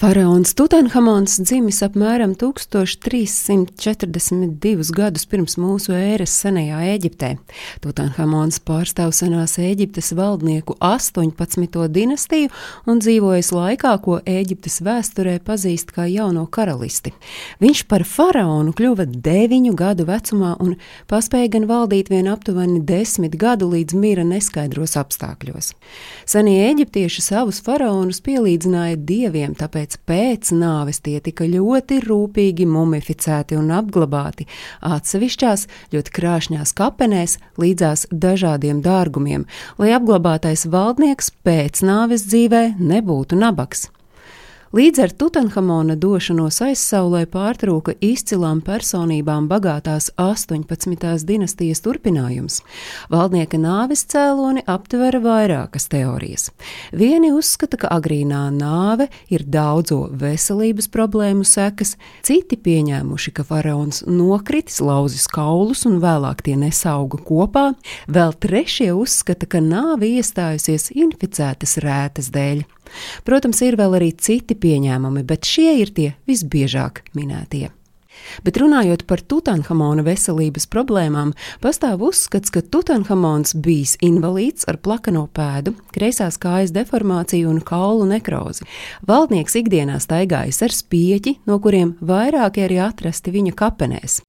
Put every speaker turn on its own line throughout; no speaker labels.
Faraons Tutanhamons dzimis apmēram 1342 gadus pirms mūsu ēras senajā Eģiptē. Tutanhamons pārstāv senās Eģiptes valdnieku 18. dinastiju un dzīvojas laikā, ko Eģiptes vēsturē pazīst kā jauno karalisti. Viņš par faraonu kļuva 9 gadu vecumā un paspēja gan valdīt vien aptuveni 10 gadu līdz mira neskaidros apstākļos. Senie eģiptieši savus faraonus pielīdzināja dieviem, tāpēc tāpēc pēc nāves tie tika ļoti rūpīgi mumificēti un apglabāti atsevišķās, ļoti krāšņās kapenēs līdzās dažādiem dārgumiem, lai apglabātais valdnieks pēc nāves dzīvē nebūtu nabaks. Līdz ar Tutanhamona došanos aizsaulē pārtrūka izcilām personībām bagātās 18. dinastijas turpinājums. Valdnieka nāves cēloni aptvera vairākas teorijas. Vieni uzskata, ka agrīnā nāve ir daudzo veselības problēmu sekas, citi pieņēmuši, ka faraons nokritis, lauzis kaulus un vēlāk tie nesauga kopā, vēl trešie uzskata, ka nāve iestājusies inficētas rētas dēļ. Protams, ir vēl arī citi pieņēmumi, bet šie ir tie visbiežāk minētie. Bet runājot par Tutanhamona veselības problēmām, pastāv uzskats, ka Tutanhamons bijis invalīds ar plakano pēdu, kreisās kājas deformāciju un kaulu nekrozi. Valdnieks ikdienā staigājas ar spieķi, no kuriem vairāki arī atrasti viņa kapenēs.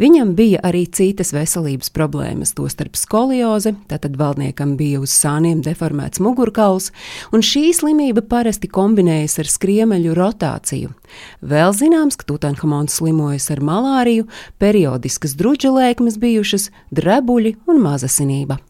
Viņam bija arī citas veselības problēmas, tostarp skolioze, tātad valdniekam bija uz sāniem deformēts mugurkauls, un šī slimība parasti kombinējas ar skriemeļu rotāciju. Vēl zināms, ka Tutanhamons slimojas ar malāriju, periodiskas druģelēkmes bijušas, drebuļi un mazasinība.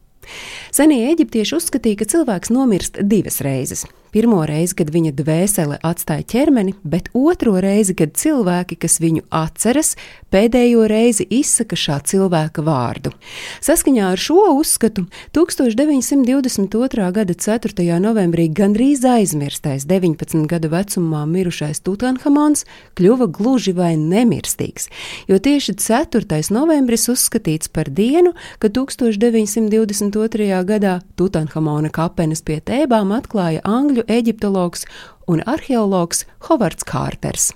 Senie eģiptieši uzskatīja, ka cilvēks nomirst divas reizes. Pirmo reizi, kad viņa dvēsele atstāja ķermeni, bet otro reizi, kad cilvēki, kas viņu atceras, pēdējo reizi izsaka šā cilvēka vārdu. Saskaņā ar šo uzskatu 1922. gada 4. novembrī gandrīz aizmirstais 19 gadu vecumā mirušais Tutanhamons kļuva gluži vai nemirstīgs, jo tieši 4. novembris uzskatīts par dienu, kad 1922. gadā Tutanhamona kapenes pie tēbām atklāja angļu eģiptologs un arheologs Hovards Kārters.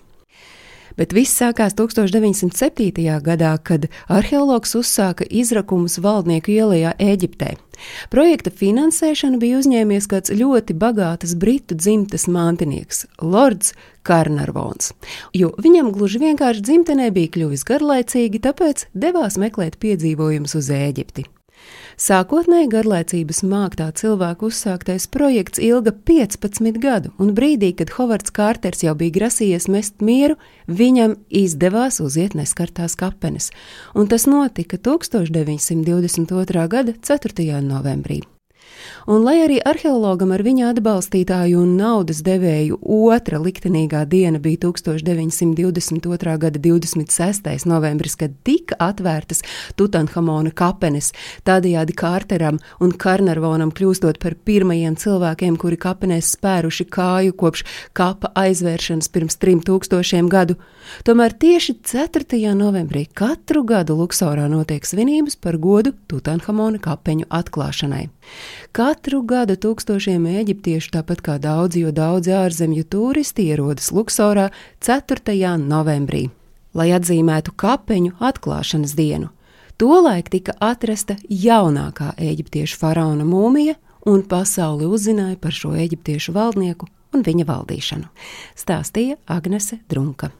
Bet viss sākās 1907. gadā, kad arheologs uzsāka izrakumus valdnieku ielā Eģiptē. Projekta finansēšanu bija uzņēmies kāds ļoti bagātas britu dzimtes mantinieks, Lords Karnarvons, jo viņam gluži vienkārši dzimtenē bija kļuvis garlaicīgi, tāpēc devās meklēt piedzīvojumus uz Eģipti. Sākotnēji garlaicības māktā cilvēku uzsāktais projekts ilga 15 gadu, un brīdī, kad Hovards Kārters jau bija grasījies mest mieru, viņam izdevās uziet neskartās kapenes, un tas notika 1922. gada 4. novembrī. Un, lai arī arheologam ar viņa atbalstītāju un naudas devēju otra liktenīgā diena bija 1922. gada 26. novembris, kad tika atvērtas Tutanhamona kapenes, tādējādi Kārteram un Karnarvonam kļūstot par pirmajiem cilvēkiem, kuri kapenēs spēruši kāju kopš kapa aizvēršanas pirms trim tūkstošiem gadu. Tomēr tieši 4. novembrī katru gadu Luksorā notiek svinības par godu Tutanhamona kapeņu atklāšanai. Katru gadu tūkstošiem eģiptiešu, tāpat kā daudzi, jo daudzi ārzemju turisti ierodas Luksorā 4. novembrī, lai atzīmētu kapeņu atklāšanas dienu. Tolaik tika atrasta jaunākā eģiptiešu faraona mūmija, un pasauli uzzināja par šo eģiptiešu valdnieku un viņa valdīšanu. Stāstīja Agnese Drunka.